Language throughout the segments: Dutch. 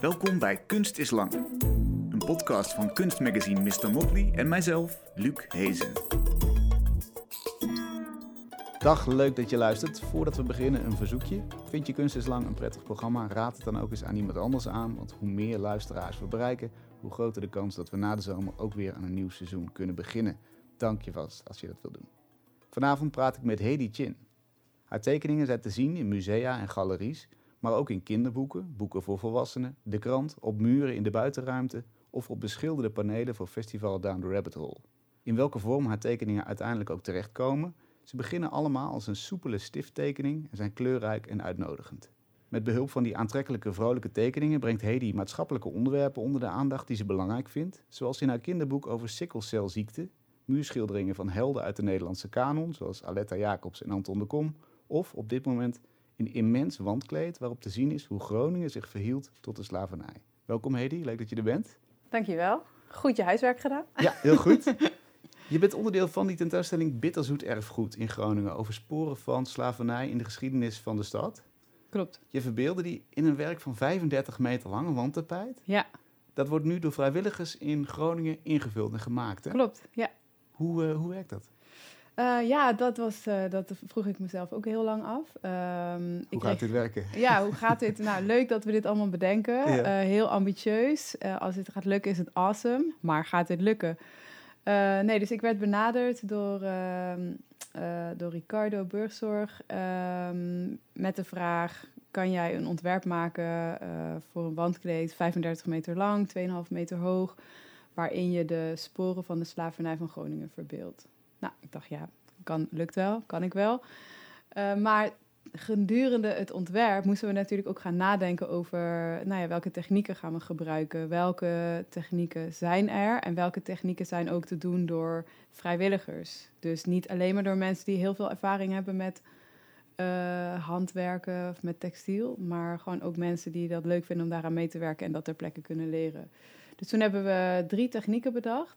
Welkom bij Kunst is Lang. Een podcast van kunstmagazine Mr. Motley en mijzelf, Luc Hezen. Dag, leuk dat je luistert. Voordat we beginnen een verzoekje. Vind je Kunst is Lang een prettig programma? Raad het dan ook eens aan iemand anders aan. Want hoe meer luisteraars we bereiken, hoe groter de kans dat we na de zomer ook weer aan een nieuw seizoen kunnen beginnen. Dank je vast als je dat wilt doen. Vanavond praat ik met Hedy Chin. Haar tekeningen zijn te zien in musea en galeries, maar ook in kinderboeken, boeken voor volwassenen, de krant, op muren in de buitenruimte of op beschilderde panelen voor Festival Down the Rabbit Hole. In welke vorm haar tekeningen uiteindelijk ook terechtkomen, ze beginnen allemaal als een soepele stifttekening en zijn kleurrijk en uitnodigend. Met behulp van die aantrekkelijke vrolijke tekeningen brengt Hedy maatschappelijke onderwerpen onder de aandacht die ze belangrijk vindt, zoals in haar kinderboek over sikkelcelziekte, muurschilderingen van helden uit de Nederlandse kanon, zoals Aletta Jacobs en Anton de Kom, of op dit moment een immens wandkleed waarop te zien is hoe Groningen zich verhield tot de slavernij. Welkom Hedy, leuk dat je er bent. Dankjewel. Goed je huiswerk gedaan. Ja, heel goed. Je bent onderdeel van die tentoonstelling Bitterzoet Erfgoed in Groningen over sporen van slavernij in de geschiedenis van de stad. Klopt. Je verbeelde die in een werk van 35 meter lang, een wandtapijt. Ja, Dat wordt nu door vrijwilligers in Groningen ingevuld en gemaakt. Hè? klopt. Ja. Hoe, eh, hoe werkt dat? Eh, ja, dat, was, eh, dat vroeg ik mezelf ook heel lang af. Ehm, ik Hoe kreeg- gaat dit werken? Ja, hoe gaat dit? Nou, leuk dat we dit allemaal bedenken. Ja. Eh, heel ambitieus. Als het gaat lukken is het awesome. Maar gaat dit lukken? Nee, dus ik werd benaderd door, ehm, eh, door Ricardo Burgzorg ehm, met de vraag... kan jij een ontwerp maken voor een wandkleed 35 meter lang, 2,5 meter hoog... waarin je de sporen van de slavernij van Groningen verbeeldt? Nou, ik dacht, ja, kan, lukt wel, kan ik wel. Eh, maar gedurende het ontwerp moesten we natuurlijk ook gaan nadenken over nou ja, welke technieken gaan we gebruiken, welke technieken zijn er en welke technieken zijn ook te doen door vrijwilligers. Dus niet alleen maar door mensen die heel veel ervaring hebben met eh, handwerken of met textiel, maar gewoon ook mensen die dat leuk vinden om daaraan mee te werken en dat ter plekke kunnen leren. Dus toen hebben we drie technieken bedacht.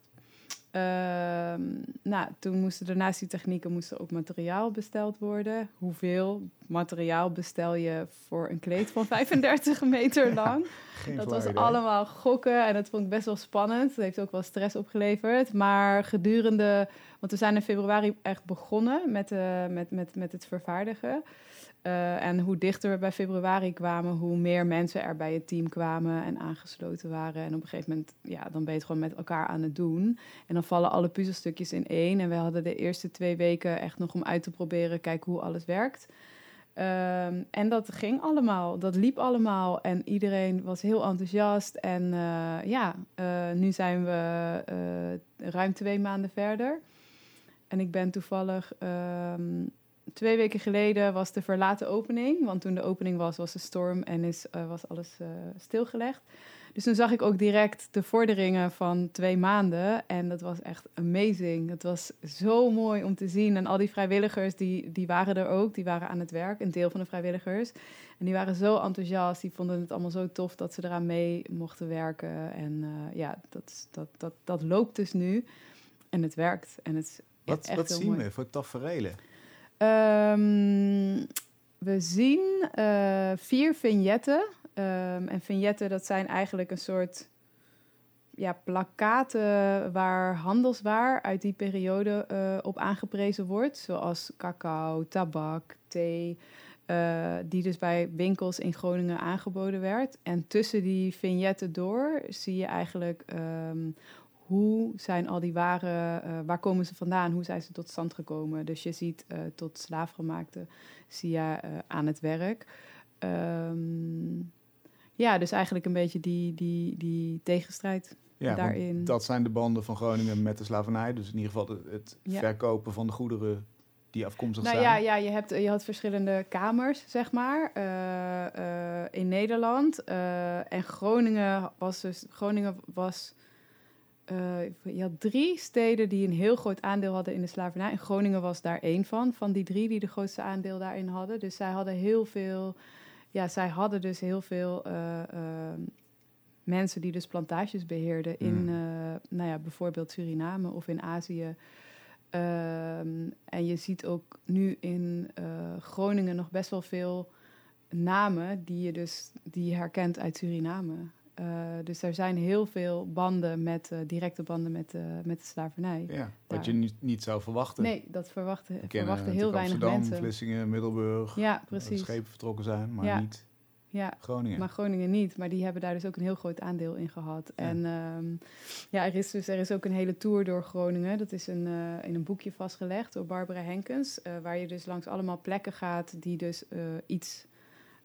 Ehm, nou, toen moesten er naast die technieken moesten ook materiaal besteld worden. Hoeveel materiaal bestel je voor een kleed van 35 meter lang? Dat was idee. allemaal gokken en dat vond ik best wel spannend. Dat heeft ook wel stress opgeleverd. Maar gedurende, want we zijn in februari echt begonnen met, eh, met, met, met het vervaardigen. Eh, en hoe dichter we bij februari kwamen, hoe meer mensen er bij het team kwamen en aangesloten waren. En op een gegeven moment, ja, dan ben je het gewoon met elkaar aan het doen. En dan vallen alle puzzelstukjes in één. En we hadden de eerste twee weken echt nog om uit te proberen, kijken hoe alles werkt. Ehm, en dat ging allemaal, dat liep allemaal en iedereen was heel enthousiast. En eh, ja, nu zijn we ruim twee maanden verder. En ik ben toevallig ehm, twee weken geleden was de verlaten opening. Want toen de opening was, was de storm en is, eh, was alles eh, stilgelegd. Dus toen zag ik ook direct de vorderingen van twee maanden. En dat was echt amazing. Het was zo mooi om te zien. En al die vrijwilligers, die, die waren er ook. Die waren aan het werk, een deel van de vrijwilligers. En die waren zo enthousiast. Die vonden het allemaal zo tof dat ze eraan mee mochten werken. En eh, ja, dat, dat, dat, dat loopt dus nu. En het werkt. En het is Wat, zien mooi. we voor tafereelen? Ehm, we zien eh, vier vignetten. Ehm, en vignetten, dat zijn eigenlijk een soort ja, plakaten waar handelswaar uit die periode eh, op aangeprezen wordt. Zoals cacao, tabak, thee. eh, die dus bij winkels in Groningen aangeboden werd. En tussen die vignetten door zie je eigenlijk ehm, hoe zijn al die waren, eh, waar komen ze vandaan, hoe zijn ze tot stand gekomen. Dus je ziet eh, tot slaafgemaakte je eh, aan het werk. Ehm, ja, dus eigenlijk een beetje die, die, die tegenstrijd. Ja, Daarin. dat zijn de banden van Groningen met de slavernij. Dus in ieder geval het, het Ja. verkopen van de goederen die afkomstig Nou zijn. ja, ja je, hebt, je had verschillende kamers, zeg maar, in Nederland. En Groningen was dus, Groningen was, je had drie steden die een heel groot aandeel hadden in de slavernij. En Groningen was daar één van, van die drie die de grootste aandeel daarin hadden. Dus zij hadden heel veel, ja, zij hadden dus heel veel eh, eh, mensen die dus plantages beheerden in, Mm. eh, nou ja, bijvoorbeeld Suriname of in Azië. Ehm, en je ziet ook nu in eh, Groningen nog best wel veel namen die je dus die je herkent uit Suriname. Uh, dus er zijn heel veel banden met, uh, directe banden met, uh, met de slavernij. Ja, wat je niet, niet zou verwachten. Nee, dat verwachten, verwachten heel weinig Amsterdam, mensen. Vlissingen, Middelburg. Ja, precies. schepen vertrokken zijn, maar Ja. niet Ja, Groningen. maar Groningen niet. Maar die hebben daar dus ook een heel groot aandeel in gehad. Ja. En ehm, ja, er is dus er is ook een hele tour door Groningen. Dat is een, eh, in een boekje vastgelegd door Barbara Henkens. eh, waar je dus langs allemaal plekken gaat die dus eh, iets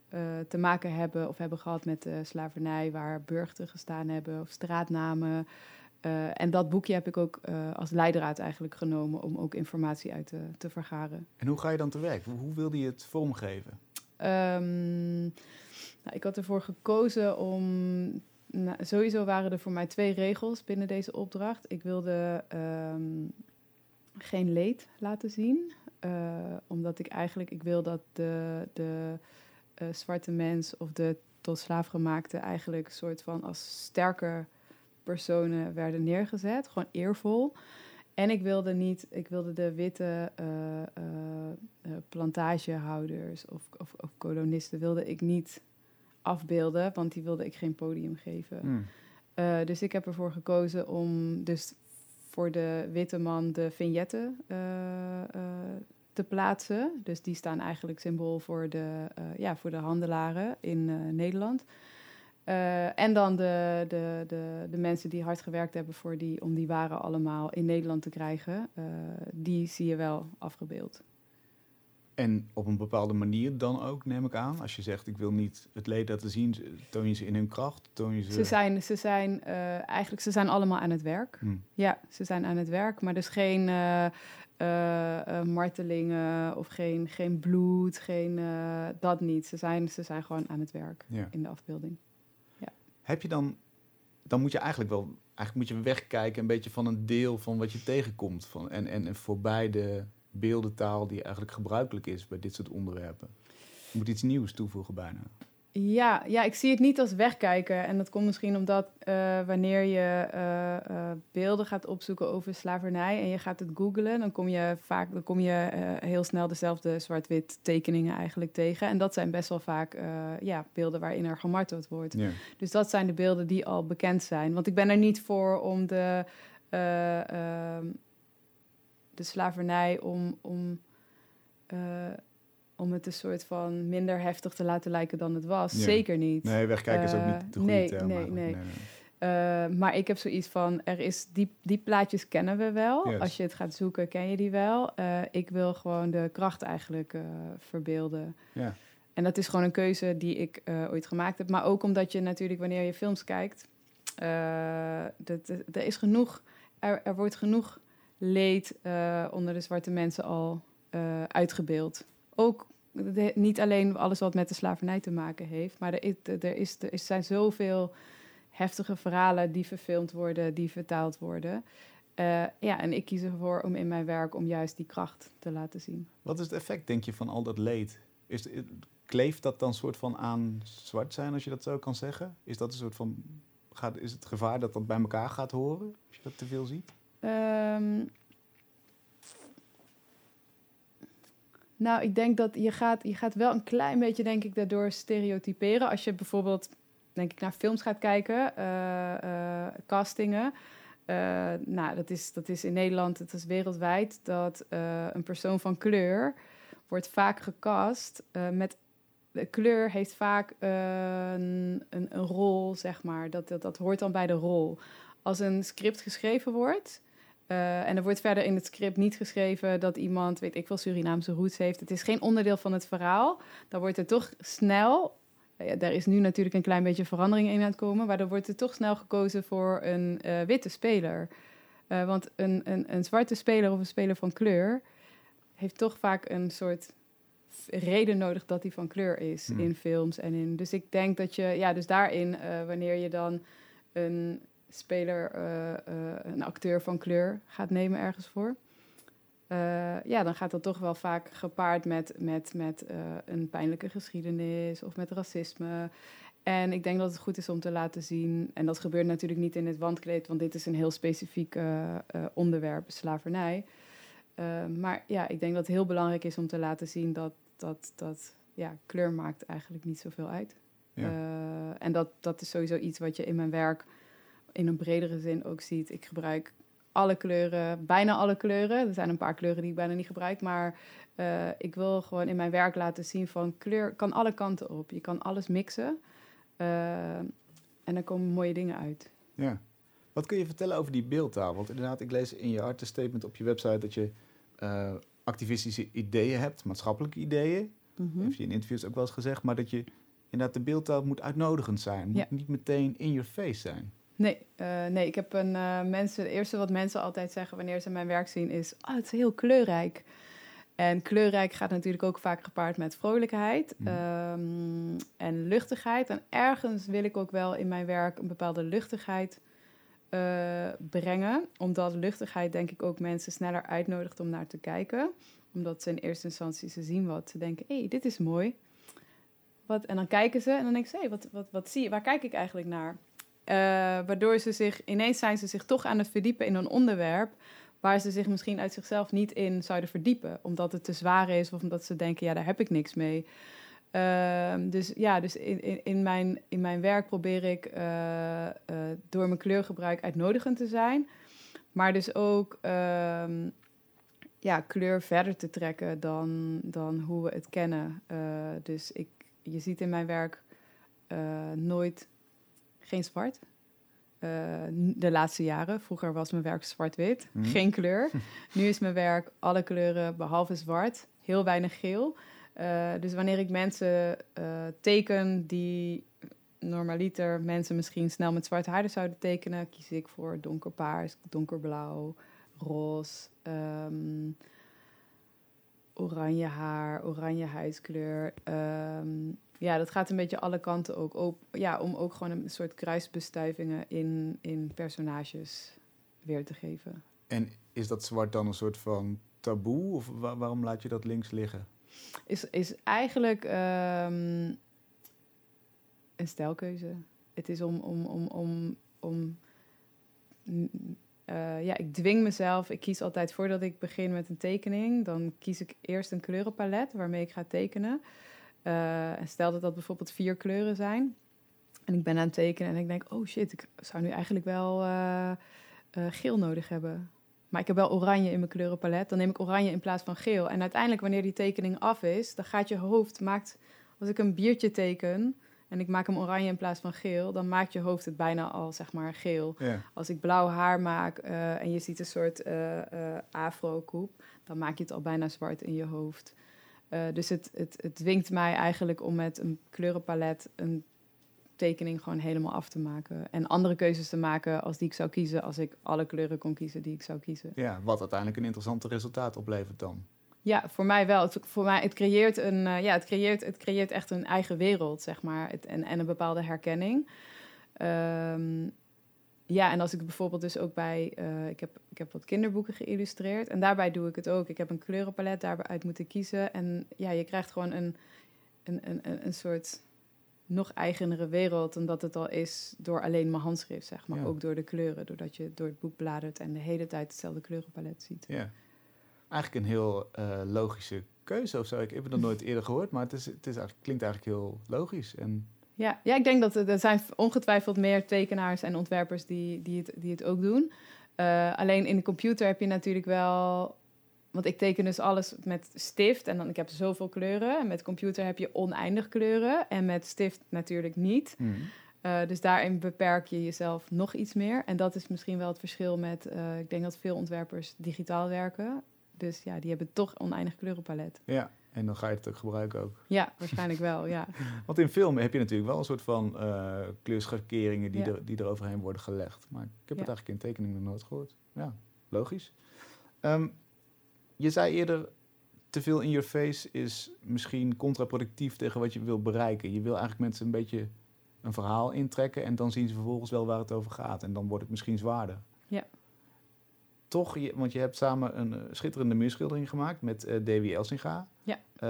eh, te maken hebben of hebben gehad met de slavernij. Waar burchten gestaan hebben of straatnamen. Eh, en dat boekje heb ik ook eh, als leidraad eigenlijk genomen om ook informatie uit te, te vergaren. En hoe ga je dan te werk? Hoe, wilde je het vormgeven? Ehm, nou, ik had ervoor gekozen om. Nou, sowieso waren er voor mij twee regels binnen deze opdracht. Ik wilde ehm, geen leed laten zien. omdat ik eigenlijk. Ik wil dat de, de eh, zwarte mens of de tot slaafgemaakte eigenlijk een soort van als sterke personen werden neergezet. Gewoon eervol. En ik wilde niet, ik wilde de witte eh, eh, eh, plantagehouders of, of, of kolonisten wilde ik niet afbeelden, want die wilde ik geen podium geven. Hmm. Dus ik heb ervoor gekozen om dus voor de witte man de vignetten te plaatsen. Dus die staan eigenlijk symbool voor de, eh, ja, voor de handelaren in eh, Nederland. Eh, en dan de, de, de, de mensen die hard gewerkt hebben voor die, om die waren allemaal in Nederland te krijgen. die zie je wel afgebeeld. En op een bepaalde manier dan ook, neem ik aan. Als je zegt, ik wil niet het leed laten zien, toon je ze in hun kracht? Toon je ze... Ze zijn, ze zijn eh, eigenlijk ze zijn allemaal aan het werk. Hmm. Ja, ze zijn aan het werk, maar dus geen eh, eh, martelingen of geen, geen bloed, geen, dat niet. Ze zijn, ze zijn gewoon aan het werk Ja. in de afbeelding. Heb je dan, dan moet je eigenlijk wel, eigenlijk moet je wegkijken een beetje van een deel van wat je tegenkomt. Van, en, en, en voorbij de beeldentaal die eigenlijk gebruikelijk is bij dit soort onderwerpen. Je moet iets nieuws toevoegen bijna. Ja, ja, ik zie het niet als wegkijken. En dat komt misschien omdat eh, wanneer je eh, eh, beelden gaat opzoeken over slavernij en je gaat het googlen, dan kom je vaak dan kom je heel snel dezelfde zwart-wit tekeningen eigenlijk tegen. En dat zijn best wel vaak ja, beelden waarin er gemarteld wordt. Dus dat zijn de beelden die al bekend zijn. Want ik ben er niet voor om de, eh, ehm, de slavernij om, om, eh, om het een soort van minder heftig te laten lijken dan het was. Ja. Zeker niet. Nee, wegkijken is ook Eh, niet de goede nee, term. nee, eigenlijk. nee. Eh, maar ik heb zoiets van, er is die, die plaatjes kennen we wel. Yes. Als je het gaat zoeken, ken je die wel. Eh, ik wil gewoon de kracht eigenlijk eh, verbeelden. Ja. En dat is gewoon een keuze die ik eh, ooit gemaakt heb. Maar ook omdat je natuurlijk, wanneer je films kijkt, eh, dat- er is genoeg, er, er wordt genoeg leed eh, onder de zwarte mensen al eh, uitgebeeld. Ook niet alleen alles wat met de slavernij te maken heeft, maar er, er, is, er zijn zoveel heftige verhalen die verfilmd worden, die vertaald worden. Eh, ja, en ik kies ervoor om in mijn werk om juist die kracht te laten zien. Wat is het effect, denk je, van al dat leed? Is, kleeft dat dan soort van aan zwart zijn, als je dat zo kan zeggen? Is dat een soort van... Gaat, is het gevaar dat dat bij elkaar gaat horen, als je dat te veel ziet? Ehm, nou, ik denk dat je gaat, je gaat wel een klein beetje, denk ik, daardoor stereotyperen. Als je bijvoorbeeld, denk ik, naar films gaat kijken, eh, eh, castingen. Eh, nou, dat is, dat is in Nederland, het is wereldwijd, dat een persoon van kleur wordt vaak gecast met... Kleur heeft vaak een, een, een rol, zeg maar. Dat, dat, dat hoort dan bij de rol. Als een script geschreven wordt, eh, en er wordt verder in het script niet geschreven dat iemand, weet ik veel, Surinaamse roots heeft. Het is geen onderdeel van het verhaal. Dan wordt er toch snel, ja, daar is nu natuurlijk een klein beetje verandering in aan het komen, maar dan wordt er toch snel gekozen voor een eh, witte speler. Want een, een, een zwarte speler of een speler van kleur heeft toch vaak een soort reden nodig dat hij van kleur is Hmm. in films en in. Dus ik denk dat je, ja, dus daarin, wanneer je dan een speler, eh, eh, een acteur van kleur gaat nemen ergens voor. eh, ja, dan gaat dat toch wel vaak gepaard met, met, met een pijnlijke geschiedenis of met racisme. En ik denk dat het goed is om te laten zien, en dat gebeurt natuurlijk niet in het wandkleed, want dit is een heel specifiek onderwerp, slavernij. Maar ja, ik denk dat het heel belangrijk is om te laten zien dat, dat, dat ja, kleur maakt eigenlijk niet zoveel uit. Ja. En dat, dat is sowieso iets wat je in mijn werk in een bredere zin ook ziet. Ik gebruik alle kleuren, bijna alle kleuren. Er zijn een paar kleuren die ik bijna niet gebruik, maar eh, ik wil gewoon in mijn werk laten zien van kleur kan alle kanten op. Je kan alles mixen eh, en dan komen mooie dingen uit. Ja. Wat kun je vertellen over die beeldtaal? Want inderdaad, ik lees in je artenstatement op je website dat je eh, activistische ideeën hebt, maatschappelijke ideeën. Mhm. Heeft je in interviews ook wel eens gezegd, maar dat je inderdaad de beeldtaal moet uitnodigend zijn. Moet Ja. niet meteen in your face zijn. Nee, eh, nee, ik heb een eh, mensen. Het eerste wat mensen altijd zeggen wanneer ze mijn werk zien is: oh, het is heel kleurrijk. En kleurrijk gaat natuurlijk ook vaak gepaard met vrolijkheid Mhm. ehm, en luchtigheid. En ergens wil ik ook wel in mijn werk een bepaalde luchtigheid eh, brengen. Omdat luchtigheid denk ik ook mensen sneller uitnodigt om naar te kijken. Omdat ze in eerste instantie ze zien wat. Ze denken, hé, hey, dit is mooi. Wat, en dan kijken ze en dan denken ze, hé, hey, wat, wat, wat zie je? Waar kijk ik eigenlijk naar? Eh, waardoor ze zich, ineens zijn ze zich toch aan het verdiepen in een onderwerp waar ze zich misschien uit zichzelf niet in zouden verdiepen. Omdat het te zwaar is of omdat ze denken, ja, daar heb ik niks mee. Ehm, dus ja, dus in, in, in, mijn, in mijn werk probeer ik eh, eh, door mijn kleurgebruik uitnodigend te zijn. Maar dus ook ehm, ja, kleur verder te trekken dan, dan hoe we het kennen. Dus ik, je ziet in mijn werk nooit geen zwart. Eh, de laatste jaren. Vroeger was mijn werk zwart-wit, Mhm. geen kleur. nu is mijn werk alle kleuren behalve zwart, heel weinig geel. Eh, dus wanneer ik mensen eh, teken die normaliter mensen misschien snel met zwarte haren zouden tekenen, kies ik voor donkerpaars, donkerblauw, roze, ehm, oranje haar, oranje huidskleur. Ehm, ja, dat gaat een beetje alle kanten ook op. Ja, om ook gewoon een soort kruisbestuivingen in, in personages weer te geven. En is dat zwart dan een soort van taboe? Of wa- waarom laat je dat links liggen? Is, is eigenlijk ehm, een stijlkeuze. Het is om, om, om, om, om eh, ja, ik dwing mezelf. Ik kies altijd voordat ik begin met een tekening. Dan kies ik eerst een kleurenpalet waarmee ik ga tekenen. Eh, en stel dat dat bijvoorbeeld vier kleuren zijn. En ik ben aan het tekenen en ik denk, oh shit, ik zou nu eigenlijk wel eh, eh, geel nodig hebben. Maar ik heb wel oranje in mijn kleurenpalet. Dan neem ik oranje in plaats van geel. En uiteindelijk, wanneer die tekening af is, dan gaat je hoofd, maakt, als ik een biertje teken en ik maak hem oranje in plaats van geel, dan maakt je hoofd het bijna al, zeg maar, geel. Als ik blauw haar maak en je ziet een soort afro-koep, dan maak je het al bijna zwart in je hoofd. Eh, dus het, het, het dwingt mij eigenlijk om met een kleurenpalet een tekening gewoon helemaal af te maken. En andere keuzes te maken als die ik zou kiezen, als ik alle kleuren kon kiezen die ik zou kiezen. ja, wat uiteindelijk een interessante resultaat oplevert dan. Ja, voor mij wel. Het, voor mij, het creëert een, eh, ja, het creëert, het creëert echt een eigen wereld, zeg maar. Het, en, en een bepaalde herkenning. Ehm, ja, en als ik bijvoorbeeld dus ook bij, eh, ik, heb, ik heb wat kinderboeken geïllustreerd. En daarbij doe ik het ook. Ik heb een kleurenpalet daarbij moeten kiezen. En ja, je krijgt gewoon een, een, een, een, soort nog eigenere wereld dan dat het al is door alleen mijn handschrift, zeg maar. Ja. Ook door de kleuren, doordat je door het boek bladert en de hele tijd hetzelfde kleurenpalet ziet. Ja. Eigenlijk een heel eh, logische keuze of zo. Ik heb het nog nooit eerder gehoord, maar het, is, het is eigenlijk, klinkt eigenlijk heel logisch. En Ja, ja, ik denk dat er, zijn ongetwijfeld meer tekenaars en ontwerpers die, die, het, die het ook doen. Eh, alleen in de computer heb je natuurlijk wel... Want ik teken dus alles met stift en dan ik heb zoveel kleuren. En met computer heb je oneindig kleuren en met stift natuurlijk niet. Eh, dus daarin beperk je jezelf nog iets meer. En dat is misschien wel het verschil met... eh, ik denk dat veel ontwerpers digitaal werken. Dus ja, die hebben toch oneindig kleurenpalet. ja, en dan ga je het ook gebruiken ook. Ja, waarschijnlijk wel, ja. Want in film heb je natuurlijk wel een soort van eh kleurschakeringen die, Ja. er, die er overheen worden gelegd. Maar ik heb Ja. het eigenlijk in tekeningen nog nooit gehoord. Ja, logisch. Ehm, je zei eerder, te veel in your face is misschien contraproductief tegen wat je wil bereiken. Je wil eigenlijk mensen een beetje een verhaal intrekken en dan zien ze vervolgens wel waar het over gaat. En dan wordt het misschien zwaarder. Toch, je, want je hebt samen een eh, schitterende muurschildering gemaakt met eh Davy Elsinga. Ja. Eh,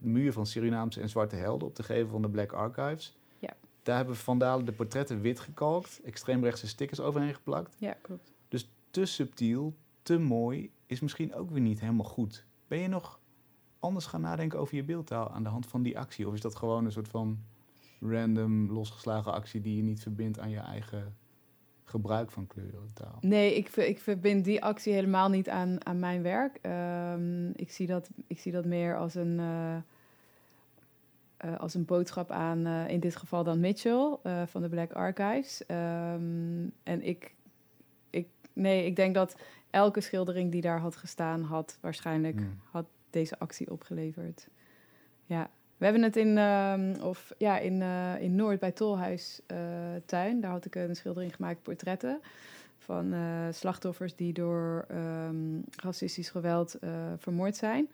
de muur van Surinaamse en zwarte helden op de gevel van de Black Archives. Ja. Daar hebben Van Dalen de portretten wit gekalkt, extreemrechtse stickers overheen geplakt. Ja, klopt. Dus te subtiel, te mooi is misschien ook weer niet helemaal goed. Ben je nog anders gaan nadenken over je beeldtaal aan de hand van die actie? Of is dat gewoon een soort van random, losgeslagen actie die je niet verbindt aan je eigen gebruik van kleurentaal? Nee, ik, ik verbind die actie helemaal niet aan, aan mijn werk. Ehm, ik, zie dat, ik zie dat meer als een, eh, eh, als een boodschap aan, eh, in dit geval dan Mitchell van de Black Archives. Ehm, en ik, ik, nee, ik denk dat elke schildering die daar had gestaan, had waarschijnlijk Hmm. had deze actie opgeleverd. Ja. We hebben het in, ehm, of, ja, in, eh, in Noord bij Tolhuis eh, tuin. Daar had ik een schildering gemaakt, portretten. Van eh, slachtoffers die door ehm, racistisch geweld vermoord zijn.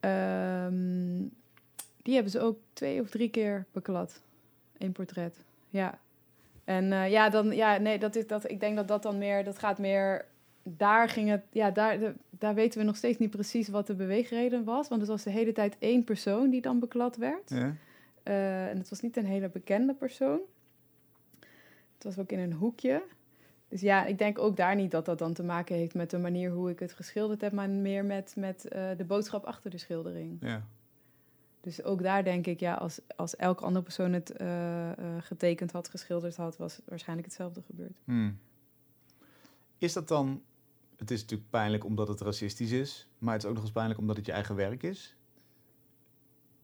Ehm, die hebben ze ook twee of drie keer beklad. Eén portret. Ja. En ja, dan, ja, nee, dat is dat. Ik denk dat dat dan meer, dat gaat meer. Daar ging het, ja, daar, de- daar weten we nog steeds niet precies wat de beweegreden was. Want het was de hele tijd één persoon die dan beklad werd. Ja? Eh, en het was niet een hele bekende persoon. Het was ook in een hoekje. Dus ja, ik denk ook daar niet dat dat dan te maken heeft met de manier hoe ik het geschilderd heb, maar meer met, met eh, de boodschap achter de schildering. ja. Dus ook daar denk ik, ja, als, als elke andere persoon het eh, getekend had, geschilderd had, was waarschijnlijk hetzelfde gebeurd. Hmm. Is dat dan... Het is natuurlijk pijnlijk omdat het racistisch is, maar het is ook nog eens pijnlijk omdat het je eigen werk is.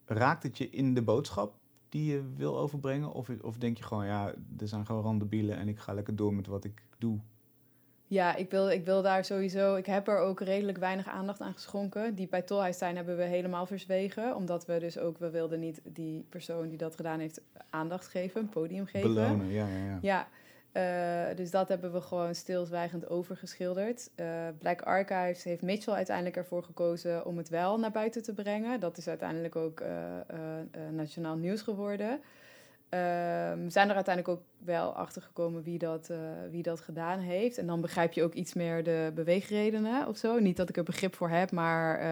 Raakt het je in de boodschap die je wil overbrengen? Of, of denk je gewoon, ja, er zijn gewoon randebielen en ik ga lekker door met wat ik doe? Ja, ik wil, ik wil daar sowieso. Ik heb er ook redelijk weinig aandacht aan geschonken. Die bij Tolhuistuin hebben we helemaal verzwegen. Omdat we dus ook, we wilden niet die persoon die dat gedaan heeft aandacht geven, een podium geven. Belonen, ja, ja, ja. Ja, eh, dus dat hebben we gewoon stilzwijgend overgeschilderd. Eh Black Archives heeft Mitchell uiteindelijk ervoor gekozen om het wel naar buiten te brengen. Dat is uiteindelijk ook eh, nationaal nieuws geworden. Ehm, we zijn er uiteindelijk ook wel achter gekomen wie dat, wie dat gedaan heeft. En dan begrijp je ook iets meer de beweegredenen of zo. Niet dat ik er begrip voor heb, maar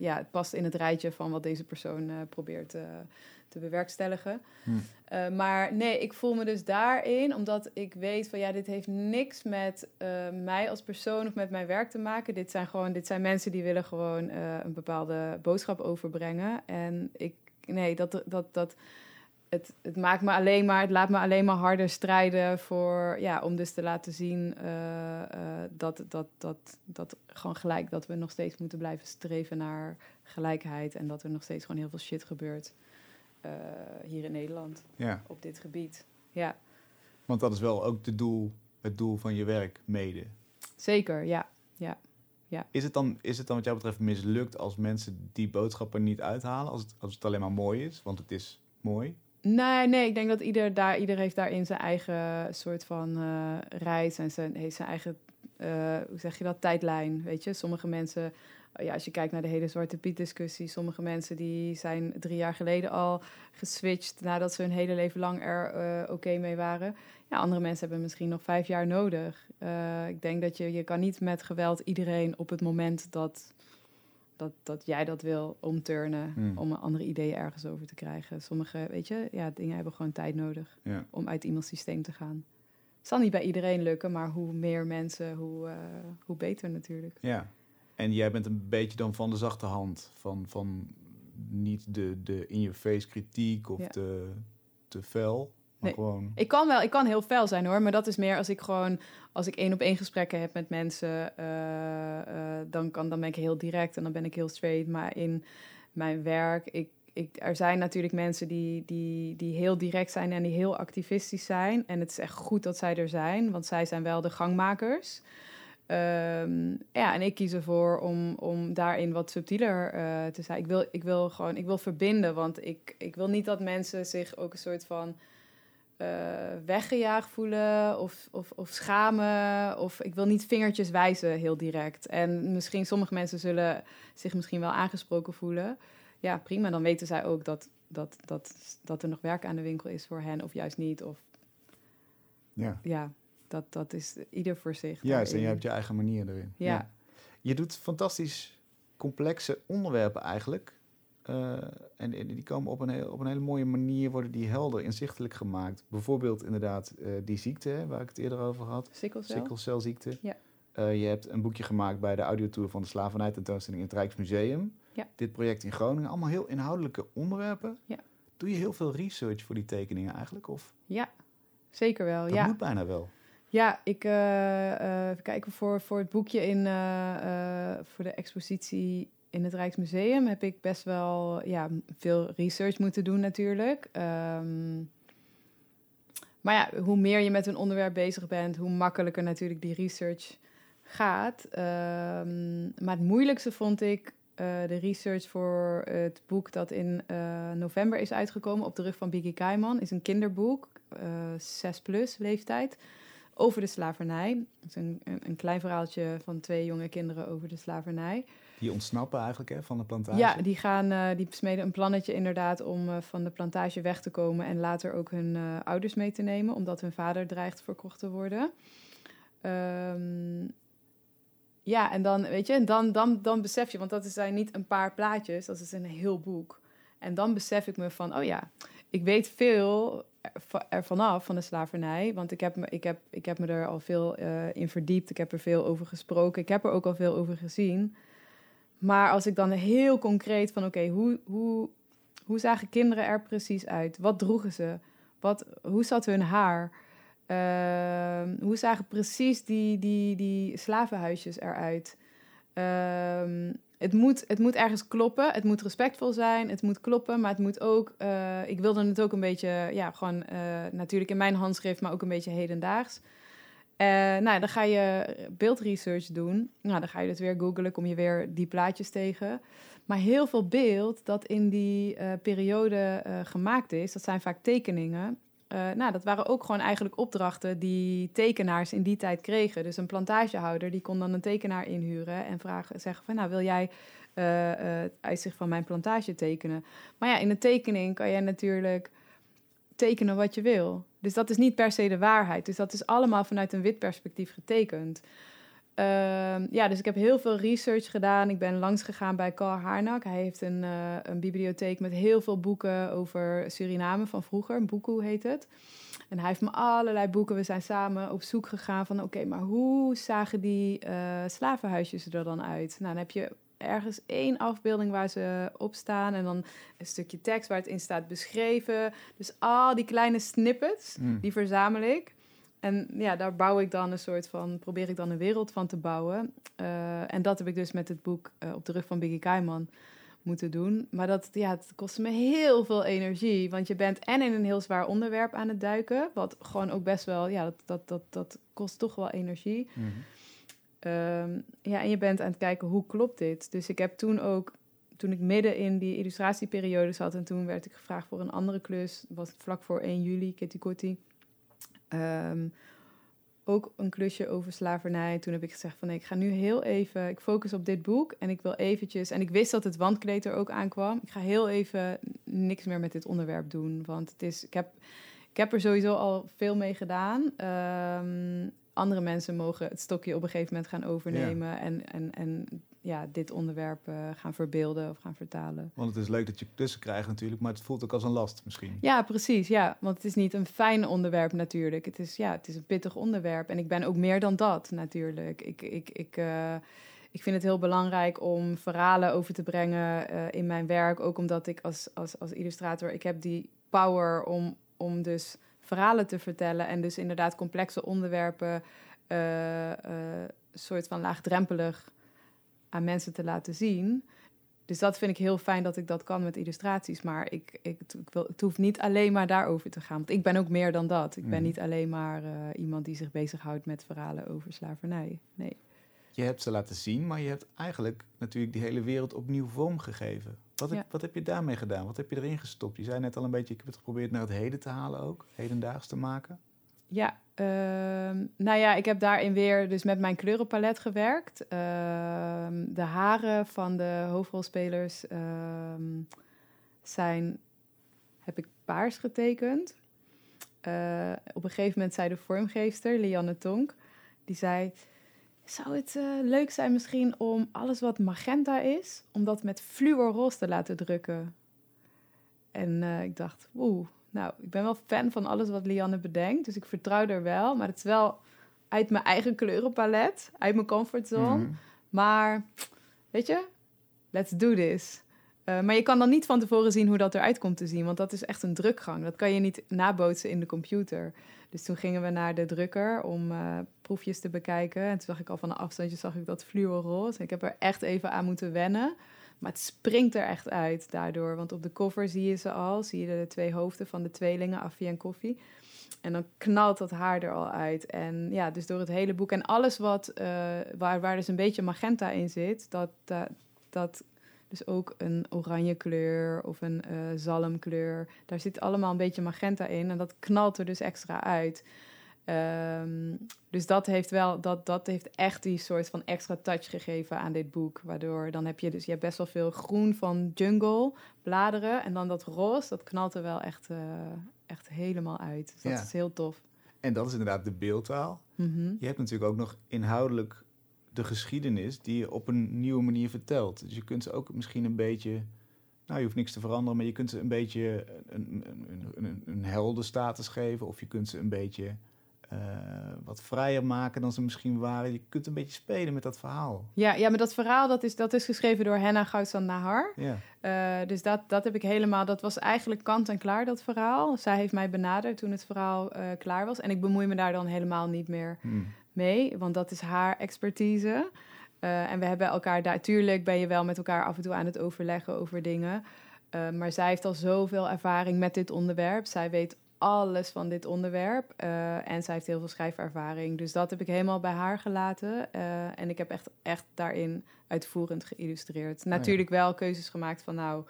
ja, het past in het rijtje van wat deze persoon probeert te bewerkstelligen. Hm. Eh, maar nee, ik voel me dus daarin, omdat ik weet van ja, dit heeft niks met eh, mij als persoon of met mijn werk te maken. Dit zijn gewoon, dit zijn mensen die willen gewoon eh, een bepaalde boodschap overbrengen. En ik, nee, dat, dat, dat, het, het maakt me alleen maar, het laat me alleen maar harder strijden voor, ja, om dus te laten zien dat, dat, dat, dat gewoon gelijk, dat we nog steeds moeten blijven streven naar gelijkheid en dat er nog steeds gewoon heel veel shit gebeurt eh, hier in Nederland ja. op dit gebied. Ja, Want dat is wel ook de doel, het doel van je werk mede. zeker, ja. Is het, dan, is het dan wat jou betreft mislukt als mensen die boodschappen niet uithalen? Als het, als het alleen maar mooi is, want het is mooi? Nee, nee, ik denk dat ieder, daar, ieder heeft daarin zijn eigen soort van eh, reis en zijn, heeft zijn eigen, eh, hoe zeg je dat, tijdlijn. Weet je, sommige mensen, ja, als je kijkt naar de hele Zwarte Piet discussie, sommige mensen die zijn drie jaar geleden al geswitcht nadat ze hun hele leven lang er eh, oké mee waren. Ja, andere mensen hebben misschien nog vijf jaar nodig. Eh, ik denk dat je, je kan niet met geweld iedereen op het moment dat, dat, dat jij dat wil omturnen Hmm. om andere ideeën ergens over te krijgen. Sommige, weet je, ja, dingen hebben gewoon tijd nodig Ja. om uit iemands systeem te gaan. Het zal niet bij iedereen lukken, maar hoe meer mensen, hoe, eh, hoe beter natuurlijk. ja. En jij bent een beetje dan van de zachte hand. Van, van niet de, de in-your-face kritiek of Ja. te, te fel. Maar Nee. gewoon... Ik kan wel, ik kan heel fel zijn hoor, maar dat is meer als ik gewoon, als ik één op één gesprekken heb met mensen, eh, eh, dan, kan, dan ben ik heel direct en dan ben ik heel straight. Maar in mijn werk, ik, ik, er zijn natuurlijk mensen die, die, die heel direct zijn en die heel activistisch zijn. En het is echt goed dat zij er zijn, want zij zijn wel de gangmakers. Ehm, ja, en ik kies ervoor om, om daarin wat subtieler eh, te zijn. Ik wil, ik wil gewoon, ik wil verbinden, want ik, ik wil niet dat mensen zich ook een soort van eh, weggejaagd voelen of, of, of schamen. Of ik wil niet vingertjes wijzen heel direct. En misschien sommige mensen zullen zich misschien wel aangesproken voelen. Ja, prima. Dan weten zij ook dat, dat, dat, dat er nog werk aan de winkel is voor hen, of juist niet. Of Ja. ja, dat, dat is ieder voor zich. Juist, en je hebt je eigen manier erin. Ja. Je doet fantastisch complexe onderwerpen eigenlijk. Eh, en, en die komen op een, heel, op een hele mooie manier, worden die helder inzichtelijk gemaakt. Bijvoorbeeld inderdaad eh, die ziekte, hè, waar ik het eerder over had. Sikkelcel? Sikkelcelziekte. Ja. Eh, je hebt een boekje gemaakt bij de audiotour van de slavernij tentoonstelling in het Rijksmuseum. Ja. Ja. Dit project in Groningen, allemaal heel inhoudelijke onderwerpen. Ja. Doe je heel veel research voor die tekeningen eigenlijk? Of Ja, zeker wel. dat ja. moet bijna wel. Ja, ik eh, even kijken voor, voor het boekje in eh, voor de expositie in het Rijksmuseum heb ik best wel ja, veel research moeten doen natuurlijk. Ehm, maar ja, hoe meer je met een onderwerp bezig bent, hoe makkelijker natuurlijk die research gaat. Ehm, maar het moeilijkste vond ik de research voor het boek dat in november is uitgekomen op de rug van Biggie Kaiman. is een kinderboek, eh 6 plus leeftijd over de slavernij. Het is een, een, klein verhaaltje van twee jonge kinderen over de slavernij. Die ontsnappen eigenlijk hè, van de plantage. Ja, die, gaan, eh, die smeden een plannetje inderdaad om eh, van de plantage weg te komen en later ook hun eh, ouders mee te nemen, omdat hun vader dreigt verkocht te worden. Ehm, ja, en dan, weet je, en dan, dan, dan besef je, want dat zijn niet een paar plaatjes, dat is een heel boek. En dan besef ik me van, oh ja, ik weet veel ervan af van de slavernij, want ik heb me, ik heb, ik heb me er al veel eh, in verdiept, ik heb er veel over gesproken, ik heb er ook al veel over gezien. Maar als ik dan heel concreet van, oké, hoe, hoe, hoe zagen kinderen er precies uit? Wat droegen ze? Wat, hoe zat hun haar? Ehm, hoe zagen precies die, die, die slavenhuisjes eruit? Ehm, het, moet, het moet ergens kloppen, het moet respectvol zijn, het moet kloppen, maar het moet ook... eh, ik wilde het ook een beetje, ja, gewoon eh, natuurlijk in mijn handschrift, maar ook een beetje hedendaags. Eh, nou, dan ga je beeldresearch doen. Nou, dan ga je dus weer googlen, kom je weer die plaatjes tegen. Maar heel veel beeld dat in die periode gemaakt is, dat zijn vaak tekeningen. Eh, nou, dat waren ook gewoon eigenlijk opdrachten die tekenaars in die tijd kregen. Dus een plantagehouder die kon dan een tekenaar inhuren en vragen, zeggen van, nou, wil jij eh, eh, het uitzicht van mijn plantage tekenen? Maar ja, in een tekening kan jij natuurlijk tekenen wat je wil. Dus dat is niet per se de waarheid. Dus dat is allemaal vanuit een wit perspectief getekend. Ehm, ja, dus ik heb heel veel research gedaan. Ik ben langs gegaan bij Carl Harnak. Hij heeft een, eh, een bibliotheek met heel veel boeken over Suriname van vroeger. Boekoe heet het. En hij heeft me allerlei boeken. We zijn samen op zoek gegaan van... oké, maar hoe zagen die eh, slavenhuisjes er dan uit? Nou, dan heb je ergens één afbeelding waar ze op staan... en dan een stukje tekst waar het in staat beschreven. Dus al die kleine snippets, Mm. die verzamel ik. En ja, daar bouw ik dan een soort van, probeer ik dan een wereld van te bouwen. Eh, en dat heb ik dus met het boek eh, op de rug van Biggie Kaiman moeten doen. Maar dat, ja, het kostte me heel veel energie. Want je bent en in een heel zwaar onderwerp aan het duiken. Wat gewoon ook best wel, ja, dat, dat, dat, dat kost toch wel energie. Mhm. Ehm, ja, en je bent aan het kijken hoe klopt dit. Dus ik heb toen ook, toen ik midden in die illustratieperiode zat en toen werd ik gevraagd voor een andere klus, was het vlak voor 1 juli, Kitty Kotti. Ehm, ook een klusje over slavernij. Toen heb ik gezegd van nee, ik ga nu heel even, ik focus op dit boek en ik wil eventjes, en ik wist dat het wandkleed er ook aankwam. Ik ga heel even niks meer met dit onderwerp doen, want het is, ik heb, ik heb er sowieso al veel mee gedaan. Ehm, andere mensen mogen het stokje op een gegeven moment gaan overnemen en, en, en ja, dit onderwerp eh, gaan verbeelden of gaan vertalen. Want het is leuk dat je tussen krijgt natuurlijk, maar het voelt ook als een last misschien. Ja, precies. Ja, want het is niet een fijn onderwerp natuurlijk. Het is, ja, het is een pittig onderwerp. En ik ben ook meer dan dat natuurlijk. Ik, ik, ik, eh, ik vind het heel belangrijk om verhalen over te brengen eh, in mijn werk. Ook omdat ik als, als, als illustrator, ik heb die power om, om dus verhalen te vertellen. En dus inderdaad complexe onderwerpen soort van laagdrempelig aan mensen te laten zien. Dus dat vind ik heel fijn dat ik dat kan met illustraties. Maar ik, ik, ik wil, het hoeft niet alleen maar daarover te gaan. Want ik ben ook meer dan dat. Ik ben Mhm. niet alleen maar eh, iemand die zich bezighoudt met verhalen over slavernij. Nee. Je hebt ze laten zien, maar je hebt eigenlijk natuurlijk die hele wereld opnieuw vorm gegeven. Wat, heb- Ja. wat heb je daarmee gedaan? Wat heb je erin gestopt? Je zei net al een beetje, ik heb het geprobeerd naar het heden te halen ook, hedendaags te maken. Ja, ehm, nou ja, ik heb daarin weer dus met mijn kleurenpalet gewerkt. Ehm, de haren van de hoofdrolspelers ehm, zijn, heb ik paars getekend. Eh, op een gegeven moment zei de vormgeefster, Lianne Tonk, die zei... Zou het eh, leuk zijn misschien om alles wat magenta is, om dat met fluorroze te laten drukken? En eh, ik dacht, oeh, nou, ik ben wel fan van alles wat Lianne bedenkt, dus ik vertrouw er wel. Maar het is wel uit mijn eigen kleurenpalet, uit mijn comfortzone. Mhm. Maar weet je, let's do this. Uh, maar je kan dan niet van tevoren zien hoe dat eruit komt te zien, want dat is echt een drukgang. Dat kan je niet nabootsen in de computer. Dus toen gingen we naar de drukker om uh, proefjes te bekijken. En toen zag ik al van een afstandje zag ik dat fluoroze. Ik heb er echt even aan moeten wennen. Maar het springt er echt uit daardoor. Want op de cover zie je ze al. Zie je de twee hoofden van de tweelingen, Affie en Koffie. En dan knalt dat haar er al uit. En ja, dus door het hele boek. En alles wat, uh, waar, waar dus een beetje magenta in zit, dat, dat, dat dus ook een oranje kleur of een uh, zalmkleur. Daar zit allemaal een beetje magenta in. En dat knalt er dus extra uit. Um, dus dat heeft wel, dat, dat heeft echt die soort van extra touch gegeven aan dit boek. Waardoor dan heb je dus, je hebt best wel veel groen van jungle, bladeren. En dan dat roze, dat knalt er wel echt, uh, echt helemaal uit. Dus dat Ja. is heel tof. En dat is inderdaad de beeldtaal. Mhm. Je hebt natuurlijk ook nog inhoudelijk de geschiedenis die je op een nieuwe manier vertelt. Dus je kunt ze ook misschien een beetje... Nou, je hoeft niks te veranderen, maar je kunt ze een beetje een, een, een, een, een heldenstatus geven. Of je kunt ze een beetje eh, wat vrijer maken dan ze misschien waren. Je kunt een beetje spelen met dat verhaal. Ja, ja, maar dat verhaal dat is, dat is geschreven door Henna Goudsan Nahar. Ja, Eh, dus dat, dat heb ik helemaal, dat was eigenlijk kant en klaar, dat verhaal. Zij heeft mij benaderd toen het verhaal eh, klaar was. En ik bemoei me daar dan helemaal niet meer Hm. mee, want dat is haar expertise. En we hebben elkaar daar, tuurlijk ben je wel met elkaar af en toe aan het overleggen over dingen. Maar zij heeft al zoveel ervaring met dit onderwerp. Zij weet alles van dit onderwerp. eh, en zij heeft heel veel schrijfervaring. Dus dat heb ik helemaal bij haar gelaten. Eh, en ik heb echt, echt daarin uitvoerend geïllustreerd. ja. Natuurlijk wel keuzes gemaakt van nou,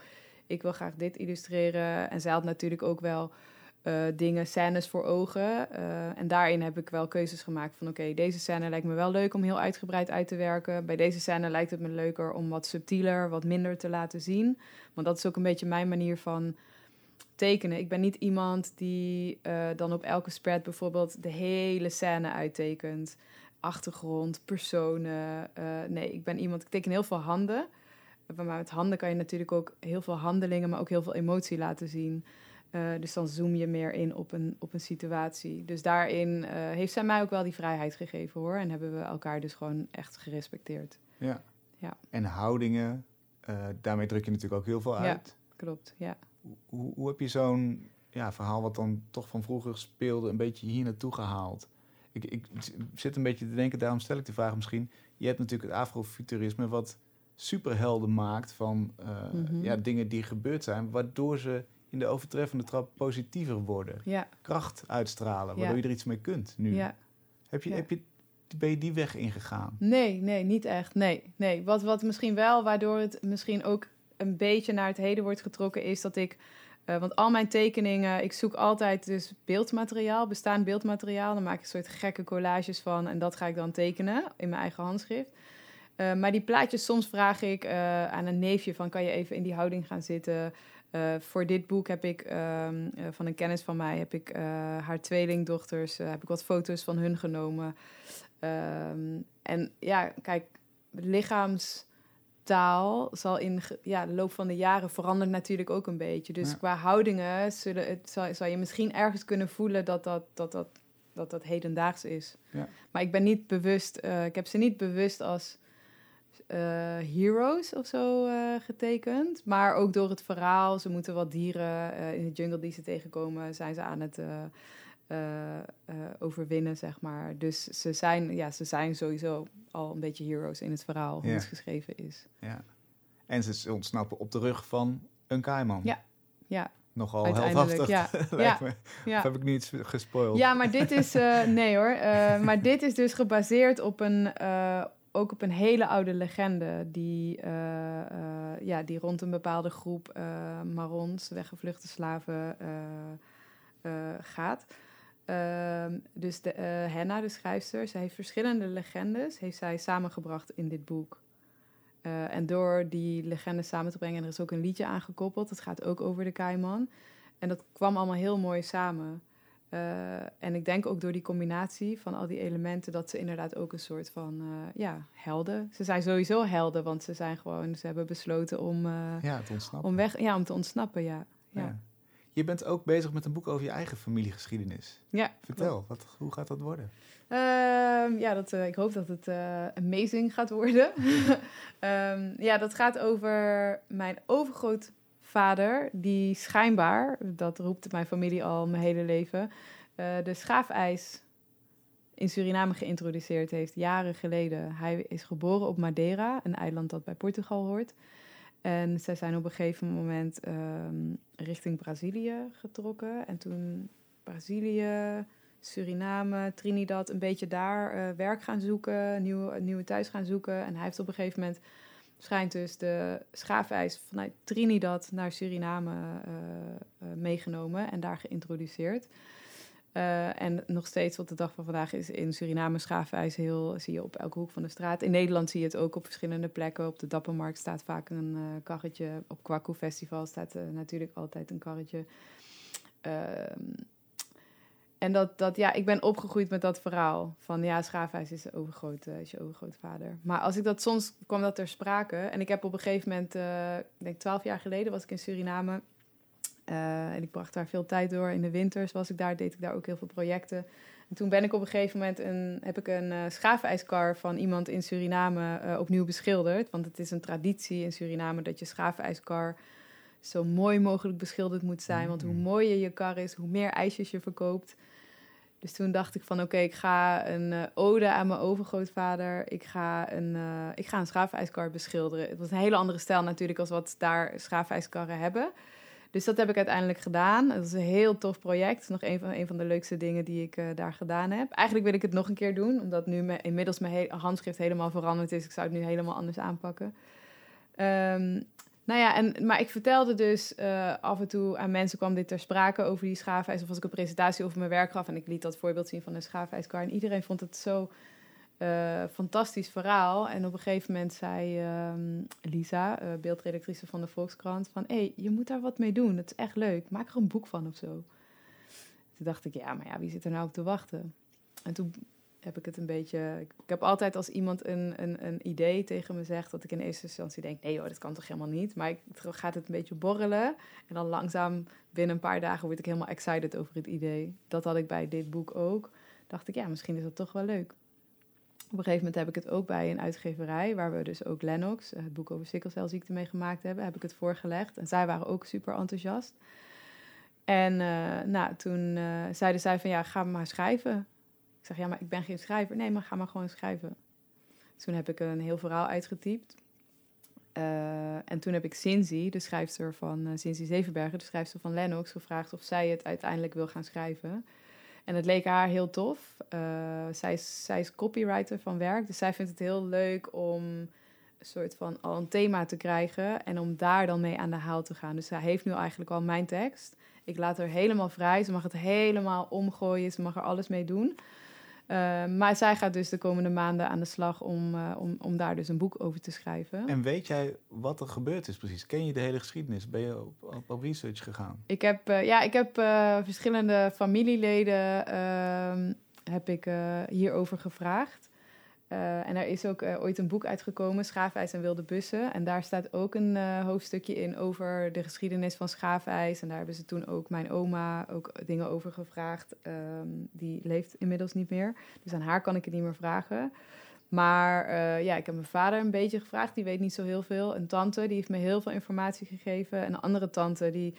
ik wil graag dit illustreren. En zij had natuurlijk ook wel eh, dingen, scènes voor ogen. En daarin heb ik wel keuzes gemaakt van... oké, deze scène lijkt me wel leuk om heel uitgebreid uit te werken. Bij deze scène lijkt het me leuker om wat subtieler, wat minder te laten zien. Want dat is ook een beetje mijn manier van tekenen. Ik ben niet iemand die eh, dan op elke spread bijvoorbeeld de hele scène uittekent. Achtergrond, personen. eh, nee, ik ben iemand... Ik teken heel veel handen. Maar met handen kan je natuurlijk ook heel veel handelingen... maar ook heel veel emotie laten zien. Eh, dus dan zoom je meer in op een, op een situatie. Dus daarin heeft zij mij ook wel die vrijheid gegeven hoor. En hebben we elkaar dus gewoon echt gerespecteerd. ja. Ja. En houdingen, daarmee druk je natuurlijk ook heel veel Ja. uit. Klopt, ja. Hoe, hoe heb je zo'n ja, verhaal wat dan toch van vroeger speelde, een beetje hier naartoe gehaald? Ik, ik zit een beetje te denken, daarom stel ik de vraag misschien. Je hebt natuurlijk het afrofuturisme wat superhelden maakt van eh, Mhm. ja, dingen die gebeurd zijn, waardoor ze in de overtreffende trap positiever worden. Ja, Kracht uitstralen, waardoor Ja. je er iets mee kunt nu. ja. Heb je, heb je, ben je die weg ingegaan? Nee, nee, niet echt. Nee, nee. Wat, wat misschien wel, waardoor het misschien ook een beetje naar het heden wordt getrokken, is dat ik. eh, want al mijn tekeningen, ik zoek altijd dus beeldmateriaal, bestaand beeldmateriaal. Dan maak ik een soort gekke collages van en dat ga ik dan tekenen in mijn eigen handschrift. Eh, maar die plaatjes, soms vraag ik eh, aan een neefje van, kan je even in die houding gaan zitten? Voor dit boek heb ik ehm, eh, van een kennis van mij, heb ik haar tweelingdochters, heb ik wat foto's van hun genomen. Ehm, en ja, kijk, lichaamstaal zal in ja, de loop van de jaren verandert natuurlijk ook een beetje. Dus Ja. qua houdingen zullen het, zal, zal je misschien ergens kunnen voelen dat dat, dat, dat, dat, dat hedendaags is. Ja. Maar ik ben niet bewust, eh, ik heb ze niet bewust als eh, heroes of zo eh, getekend. Maar ook door het verhaal, ze moeten wat dieren in de jungle die ze tegenkomen, zijn ze aan het overwinnen, zeg maar. Dus ze zijn, ja, ze zijn sowieso al een beetje heroes in het verhaal, hoe Ja. het geschreven is. Ja. En ze ontsnappen op de rug van een kaiman. Ja. Ja, Nogal heldhaftig, ja. Ja. me. ja. Of heb ik nu iets gespoild? Ja, maar dit is... eh, nee hoor. eh, maar dit is dus gebaseerd op een... eh, ook op een hele oude legende die, eh, eh, ja, die rond een bepaalde groep eh, marons, weggevluchte slaven, eh, eh, gaat. Ehm, dus de, eh, Henna, de schrijfster, zij heeft verschillende legendes heeft zij samengebracht in dit boek. Eh, en door die legendes samen te brengen, en er is ook een liedje aangekoppeld, dat gaat ook over de Kaiman. En dat kwam allemaal heel mooi samen. Eh, en ik denk ook door die combinatie van al die elementen, dat ze inderdaad ook een soort van ja, helden. Ze zijn sowieso helden, want ze zijn gewoon, ze hebben besloten om, Ja, om weg, ja, om te ontsnappen, ja. Ja. ja. Je bent ook bezig met een boek over je eigen familiegeschiedenis. Ja, Vertel, wat, hoe gaat dat worden? Ehm, ja, dat, eh, ik hoop dat het eh, amazing gaat worden. Ehm, ja, dat gaat over mijn overgrootvader, die schijnbaar, dat roept mijn familie al mijn hele leven, eh, de schaafijs in Suriname geïntroduceerd heeft, jaren geleden. Hij is geboren op Madeira, een eiland dat bij Portugal hoort. En zij zijn op een gegeven moment ehm, richting Brazilië getrokken. En toen Brazilië, Suriname, Trinidad, een beetje daar uh, werk gaan zoeken, nieuwe, nieuwe thuis gaan zoeken. En hij heeft op een gegeven moment, schijnt dus de schaafijs vanuit Trinidad naar Suriname uh, uh, meegenomen en daar geïntroduceerd. En nog steeds tot de dag van vandaag is in Suriname schaafijs heel, zie je op elke hoek van de straat. In Nederland zie je het ook op verschillende plekken. Op de Dappermarkt staat vaak een karretje. Op Kwaku Festival staat natuurlijk altijd een karretje. Ehm, en dat, dat, ja, ik ben opgegroeid met dat verhaal. Van ja, Schaafhuis is, overgroot, is je overgrootvader. Maar als ik dat soms kwam dat ter sprake. En ik heb op een gegeven moment, uh, ik denk twaalf jaar geleden, was ik in Suriname. Uh, en ik bracht daar veel tijd door. In de winters was ik daar, deed ik daar ook heel veel projecten. En toen ben ik op een gegeven moment een, heb ik een uh, schaafijskar van iemand in Suriname uh, opnieuw beschilderd. Want het is een traditie in Suriname dat je schaafijskar zo mooi mogelijk beschilderd moet zijn. Want hoe mooier je kar is, hoe meer ijsjes je verkoopt. Dus toen dacht ik van oké, okay, ik ga een uh, ode aan mijn overgrootvader. Ik ga een, uh, ik ga een schaafijskar beschilderen. Het was een hele andere stijl natuurlijk als wat daar schaafijskarren hebben. Dus dat heb ik uiteindelijk gedaan. Het was een heel tof project. Nog een van, een van de leukste dingen die ik uh, daar gedaan heb. Eigenlijk wil ik het nog een keer doen, omdat nu inmiddels mijn handschrift helemaal veranderd is. Ik zou het nu helemaal anders aanpakken. Um, nou ja, en, maar ik vertelde dus uh, af en toe aan mensen, kwam dit ter sprake over die schaafijs. Of als ik een presentatie over mijn werk gaf en ik liet dat voorbeeld zien van een schaafijskar. En iedereen vond het zo uh, fantastisch verhaal. En op een gegeven moment zei um, Lisa, uh, beeldredactrice van de Volkskrant, van... hé, hey, je moet daar wat mee doen, het is echt leuk, maak er een boek van of zo. Toen dacht ik, ja, maar ja, wie zit er nou op te wachten? En toen heb ik het een beetje. Ik, heb altijd als iemand een, een, een idee tegen me zegt, dat ik in eerste instantie denk: nee hoor, dat kan toch helemaal niet. Maar ik, gaat het een beetje borrelen. En dan langzaam, binnen een paar dagen, word ik helemaal excited over het idee. Dat had ik bij dit boek ook. Dacht ik, ja, misschien is dat toch wel leuk. Op een gegeven moment heb ik het ook bij een uitgeverij, waar we dus ook Lennox, het boek over sikkelcelziekte, mee gemaakt hebben, heb ik het voorgelegd. En zij waren ook super enthousiast. En uh, nou, toen uh, zeiden zij van ja, ga maar schrijven. Ik zeg, ja, maar ik ben geen schrijver. Nee, maar ga maar gewoon schrijven. Toen heb ik een heel verhaal uitgetypt. En toen heb ik Cindy, de schrijfster van Cindy Zevenbergen, de schrijfster van Lennox, gevraagd of zij het uiteindelijk wil gaan schrijven. En het leek haar heel tof. Uh, zij, is, zij is copywriter van werk, dus zij vindt het heel leuk om een soort van al een thema te krijgen en om daar dan mee aan de haal te gaan. Dus zij heeft nu eigenlijk al mijn tekst. Ik laat haar helemaal vrij. Ze mag het helemaal omgooien. Ze mag er alles mee doen. Uh, maar zij gaat dus de komende maanden aan de slag om, uh, om, om daar dus een boek over te schrijven. En weet jij wat er gebeurd is precies? Ken je de hele geschiedenis? Ben je op, op, op research gegaan? Ik heb, uh, ja, ik heb verschillende familieleden ehm, heb ik, hierover gevraagd. Uh, en er is ook uh, ooit een boek uitgekomen, Schaafijs en Wilde Bussen. En daar staat ook een uh, hoofdstukje in over de geschiedenis van schaafijs. En daar hebben ze toen ook mijn oma ook dingen over gevraagd. Um, die leeft inmiddels niet meer. Dus aan haar kan ik het niet meer vragen. Maar ja, ik heb mijn vader een beetje gevraagd. Die weet niet zo heel veel. Een tante, die heeft me heel veel informatie gegeven. En een andere tante, die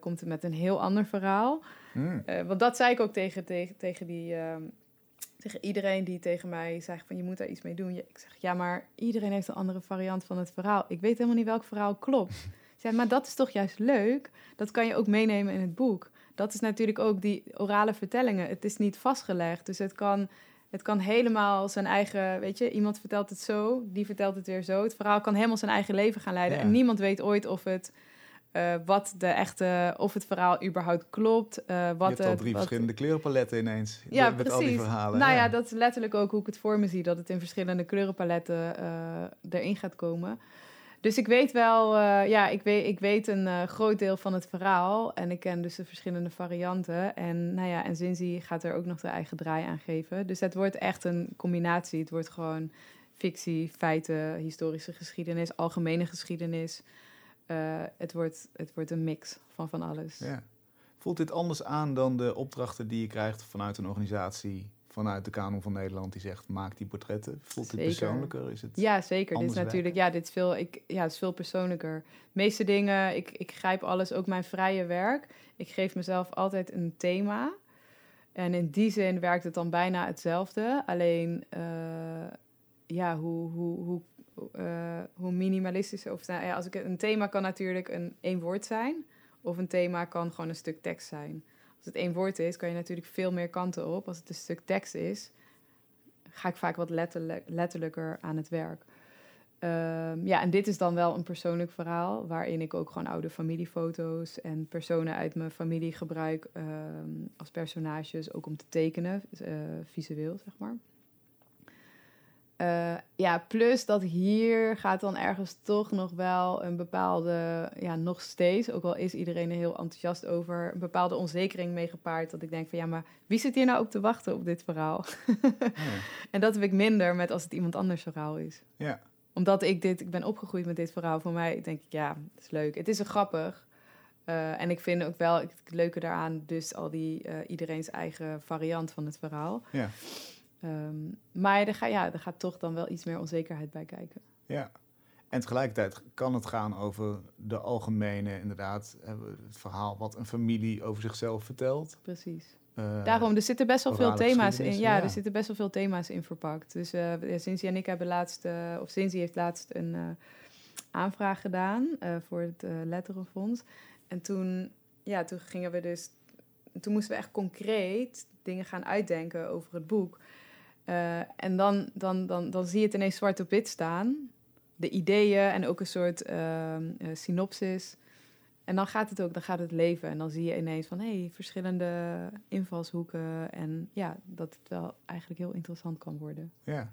komt met een heel ander verhaal. Mm. want dat zei ik ook tegen, tegen, tegen die... Tegen iedereen die tegen mij zegt van je moet daar iets mee doen. Ik zeg ja, maar iedereen heeft een andere variant van het verhaal. Ik weet helemaal niet welk verhaal klopt. Zeg, maar dat is toch juist leuk? Dat kan je ook meenemen in het boek. Dat is natuurlijk ook die orale vertellingen. Het is niet vastgelegd, dus het kan, het kan helemaal zijn eigen, weet je, iemand vertelt het zo, die vertelt het weer zo. Het verhaal kan helemaal zijn eigen leven gaan leiden. En niemand weet ooit of het uh, wat de echte, of het verhaal überhaupt klopt. Uh, wat je hebt al drie wat, verschillende kleurenpaletten ineens. Ja, met precies. al die verhalen. Nou ja. ja. dat is letterlijk ook hoe ik het voor me zie. Dat het in verschillende kleurenpaletten uh, erin gaat komen. Dus ik weet wel, ja, ik weet, ik weet een groot deel van het verhaal. En ik ken dus de verschillende varianten. En nou ja, en Zinzi gaat er ook nog de eigen draai aan geven. Dus het wordt echt een combinatie. Het wordt gewoon fictie, feiten, historische geschiedenis, algemene geschiedenis. Eh, het, wordt, het wordt een mix van van alles. Ja. Voelt dit anders aan dan de opdrachten die je krijgt vanuit een organisatie, vanuit de Kanon van Nederland, die zegt maak die portretten? Voelt het Zeker. persoonlijker? Is het... Ja, zeker. Dit is natuurlijk, ja, dit is veel, ik, ja, het is veel persoonlijker. De meeste dingen, ik, ik grijp alles, ook mijn vrije werk. Ik geef mezelf altijd een thema. En in die zin werkt het dan bijna hetzelfde. Alleen, eh, ja, hoe, hoe, hoe, eh, hoe minimalistisch of nou ja, als ik een thema kan natuurlijk een één woord zijn, of een thema kan gewoon een stuk tekst zijn. Als het één woord is, kan je natuurlijk veel meer kanten op. Als het een stuk tekst is, ga ik vaak wat letterlijk, letterlijker aan het werk. Ehm, ja, en dit is dan wel een persoonlijk verhaal, waarin ik ook gewoon oude familiefoto's en personen uit mijn familie gebruik ehm, als personages, ook om te tekenen, eh, visueel zeg maar. Eh, ja, plus dat hier gaat dan ergens toch nog wel een bepaalde, ja, nog steeds, ook al is iedereen er heel enthousiast over, een bepaalde onzekering mee gepaard. Dat ik denk van ja, maar wie zit hier nou op te wachten op dit verhaal? Ja. en dat heb ik minder met als het iemand anders verhaal is ja. omdat ik dit, ik ben opgegroeid met dit verhaal. Voor mij denk ik, ja, het is leuk. Het is een grappig. Eh, en ik vind ook wel het leuke daaraan, dus al die eh, iedereen's eigen variant van het verhaal. Ja. Ehm, maar er, ga, ja, er gaat toch dan wel iets meer onzekerheid bij kijken. Ja. En tegelijkertijd kan het gaan over de algemene, inderdaad, eh, het verhaal wat een familie over zichzelf vertelt. Precies. Eh, Daarom, er zitten best wel veel thema's in. Ja, ja. er zitten best wel veel thema's in verpakt. Dus eh ja, Cindy en ik hebben laatst, eh, of Cindy heeft laatst een eh, aanvraag gedaan eh, voor het eh Letterenfonds. En toen, ja, toen gingen we dus, toen moesten we echt concreet dingen gaan uitdenken over het boek. Eh, en dan, dan, dan, dan zie je het ineens zwart op wit staan. De ideeën en ook een soort ehm, eh, synopsis. En dan gaat het ook, dan gaat het leven. En dan zie je ineens van, hé, hey, verschillende invalshoeken. En ja, dat het wel eigenlijk heel interessant kan worden. Ja.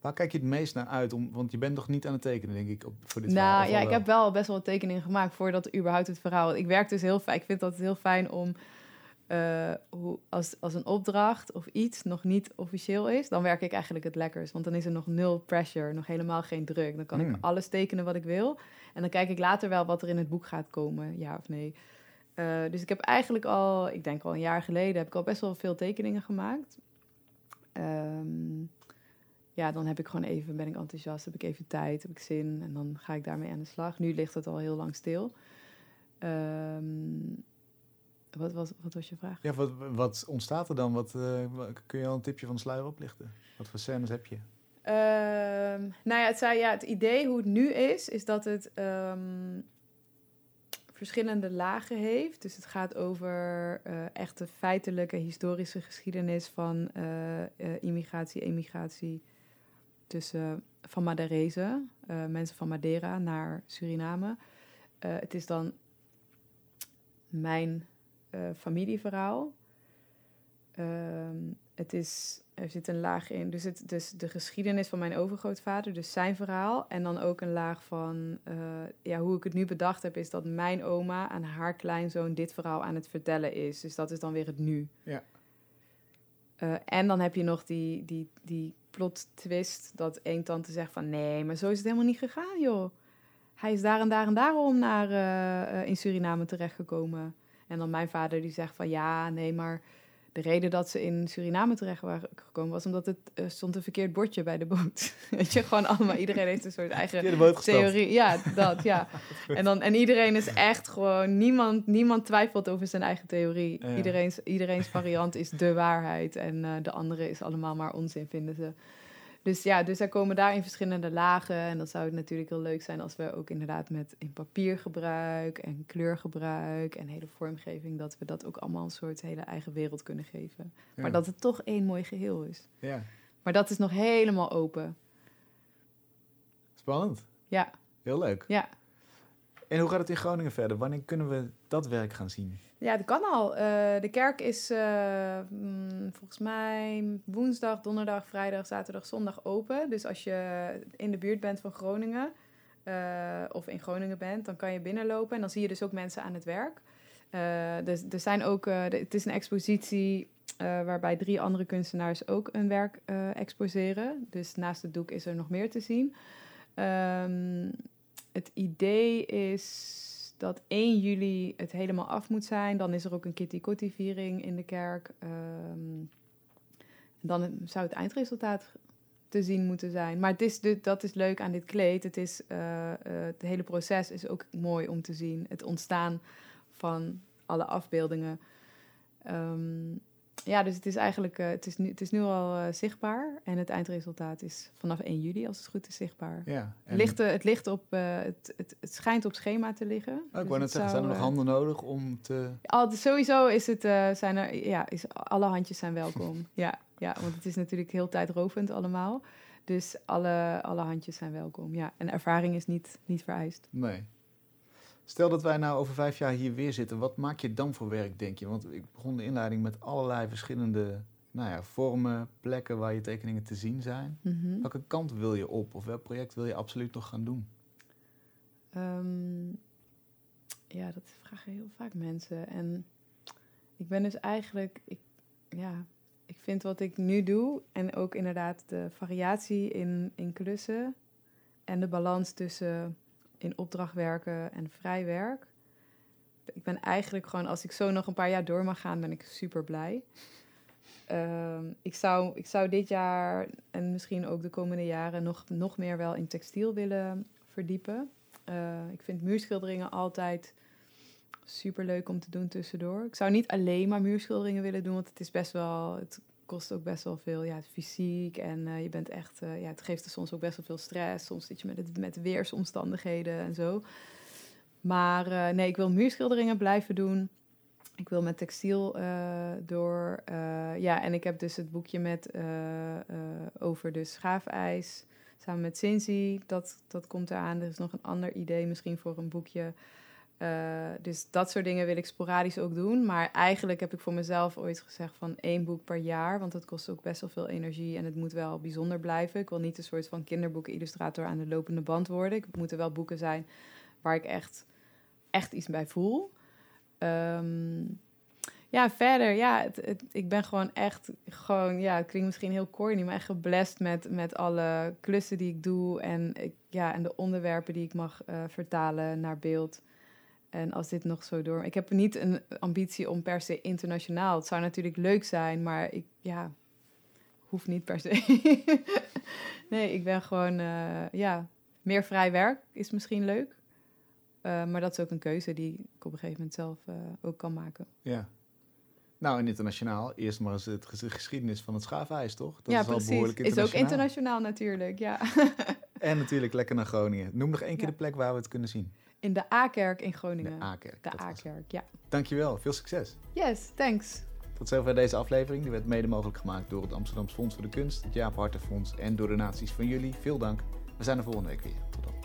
Waar kijk je het meest naar uit? Om, want je bent toch niet aan het tekenen, denk ik, op, voor dit nou verhaal? of ja, ik heb wel best wel tekeningen gemaakt voordat überhaupt het verhaal. Ik werk dus heel fijn. Ik vind dat heel fijn om eh, hoe, als, als een opdracht of iets nog niet officieel is, dan werk ik eigenlijk het lekkers. Want dan is er nog nul pressure, nog helemaal geen druk. Dan kan Hmm. ik alles tekenen wat ik wil. En dan kijk ik later wel wat er in het boek gaat komen, ja of nee. Eh, dus ik heb eigenlijk al, ik denk al een jaar geleden, heb ik al best wel veel tekeningen gemaakt. Ehm, ja, dan heb ik gewoon even, ben ik enthousiast, heb ik even tijd, heb ik zin en dan ga ik daarmee aan de slag. Nu ligt het al heel lang stil. Ehm, wat, was, wat was je vraag? Ja, wat, wat ontstaat er dan? Wat, eh, wa- kun je al een tipje van de sluier oplichten? Wat voor scènes heb je? Ehm, nou ja het, zei, ja, het idee hoe het nu is, is dat het ehm, verschillende lagen heeft. Dus het gaat over eh echte feitelijke historische geschiedenis van eh, eh, immigratie, emigratie tussen van Madarese, eh, mensen van Madeira naar Suriname. Eh, het is dan mijn eh, familieverhaal. Ehm, het is, er zit een laag in, dus, het, dus de geschiedenis van mijn overgrootvader, dus zijn verhaal. En dan ook een laag van, eh, ja, hoe ik het nu bedacht heb, is dat mijn oma aan haar kleinzoon dit verhaal aan het vertellen is. Dus dat is dan weer het nu. Ja. Eh, en dan heb je nog die, die, die plot twist dat één tante zegt van, nee, maar zo is het helemaal niet gegaan, joh. Hij is daar en daar en daarom naar, in Suriname terechtgekomen. En dan mijn vader die zegt van, ja, nee, maar de reden dat ze in Suriname terecht waren gekomen was omdat het eh, stond een verkeerd bordje bij de boot. Weet je, gewoon allemaal, iedereen heeft een soort eigen theorie. Ja, dat, ja. En, dan, en iedereen is echt gewoon, niemand, niemand twijfelt over zijn eigen theorie. Ja. Iedereen's, iedereen's variant is de waarheid en eh, de andere is allemaal maar onzin, vinden ze. Dus ja, dus er komen daarin verschillende lagen. En dan zou het natuurlijk heel leuk zijn als we ook inderdaad met in papiergebruik en kleurgebruik en hele vormgeving, dat we dat ook allemaal een soort hele eigen wereld kunnen geven. Ja. Maar dat het toch één mooi geheel is. Ja, Maar dat is nog helemaal open. spannend. Ja, Heel leuk. ja. En hoe gaat het in Groningen verder? Wanneer kunnen we dat werk gaan zien? Ja, dat kan al. Eh, de kerk is eh, mm, volgens mij woensdag, donderdag, vrijdag, zaterdag, zondag open. Dus als je in de buurt bent van Groningen eh, of in Groningen bent, dan kan je binnenlopen. En dan zie je dus ook mensen aan het werk. Dus er zijn ook, het is een expositie waarbij drie andere kunstenaars ook een werk exposeren. Dus naast het doek is er nog meer te zien. Ehm, het idee is dat 1 juli het helemaal af moet zijn. Dan is er ook een Kitty Kotti viering in de kerk. Ehm, dan zou het eindresultaat te zien moeten zijn. Maar dat is leuk aan dit kleed. Het, is, uh, het hele proces is ook mooi om te zien. Het ontstaan van alle afbeeldingen. Um, ja, dus het is eigenlijk uh, het is nu, het is nu al uh, zichtbaar. En het eindresultaat is vanaf 1 juli, als het goed is, zichtbaar. Ja, en... ligt, het, ligt op, uh, het, het, het, schijnt op schema te liggen. Oh, ik dus wou net zeggen, zijn er nog handen nodig om te... Al, sowieso is het, zijn er, ja, is, alle handjes zijn welkom. ja, ja, want het is natuurlijk heel tijdrovend allemaal. Dus alle, alle handjes zijn welkom, ja. En ervaring is niet, niet vereist. Nee. Stel dat wij nou over vijf jaar hier weer zitten, wat maak je dan voor werk, denk je? Want ik begon de inleiding met allerlei verschillende nou ja, vormen, plekken waar je tekeningen te zien zijn. Mhm. Welke kant wil je op of welk project wil je absoluut nog gaan doen? Um, ja, dat vragen heel vaak mensen. En ik ben dus eigenlijk, ik, ja, ik vind wat ik nu doe en ook inderdaad de variatie in, in klussen en de balans tussen in opdracht werken en vrij werk. Ik ben eigenlijk gewoon, als ik zo nog een paar jaar door mag gaan, ben ik super blij. Ehm, ik, zou, ik zou dit jaar en misschien ook de komende jaren nog, nog meer wel in textiel willen verdiepen. Uh, ik vind muurschilderingen altijd super leuk om te doen tussendoor. Ik zou niet alleen maar muurschilderingen willen doen, want het is best wel. Het kost ook best wel veel ja, fysiek. En uh, je bent echt, uh, ja, het geeft er soms ook best wel veel stress. Soms zit je met, het, met weersomstandigheden en zo. Maar uh, nee, ik wil muurschilderingen blijven doen. Ik wil met textiel door. ja, en ik heb dus het boekje met, over de schaafijs. Samen met Cincy, dat, dat komt eraan. Er is nog een ander idee misschien voor een boekje dus dat soort dingen wil ik sporadisch ook doen. Maar eigenlijk heb ik voor mezelf ooit gezegd van één boek per jaar. Want dat kost ook best wel veel energie en het moet wel bijzonder blijven. Ik wil niet een soort van kinderboeken-illustrator aan de lopende band worden. Het moeten wel boeken zijn waar ik echt, echt iets bij voel. Um, ja, verder, ja, ik ben gewoon echt, gewoon, ja, het klinkt misschien heel corny, maar echt geblest met, met alle klussen die ik doe en, ik, ja, en de onderwerpen die ik mag uh, vertalen naar beeld. En als dit nog zo door. Ik heb niet een ambitie om per se internationaal. Het zou natuurlijk leuk zijn, maar ik ja, hoef niet per se. nee, ik ben gewoon uh, ja, meer vrij werk is misschien leuk. Uh, maar dat is ook een keuze die ik op een gegeven moment zelf uh, ook kan maken. Ja. Nou, en internationaal, eerst maar eens het geschiedenis van het schaafijs, toch? Dat ja, is precies. behoorlijk internationaal. Is ook internationaal natuurlijk, ja. en natuurlijk lekker naar Groningen. Noem nog één keer de plek waar we het kunnen zien. In de A-kerk in Groningen. De A-kerk. De A-kerk, ja. Dankjewel, veel succes. Yes, thanks. Tot zover deze aflevering. Die werd mede mogelijk gemaakt door het Amsterdamse Fonds voor de Kunst, het Jaap Hartenfonds en door donaties van jullie. Veel dank. We zijn er volgende week weer. Tot dan.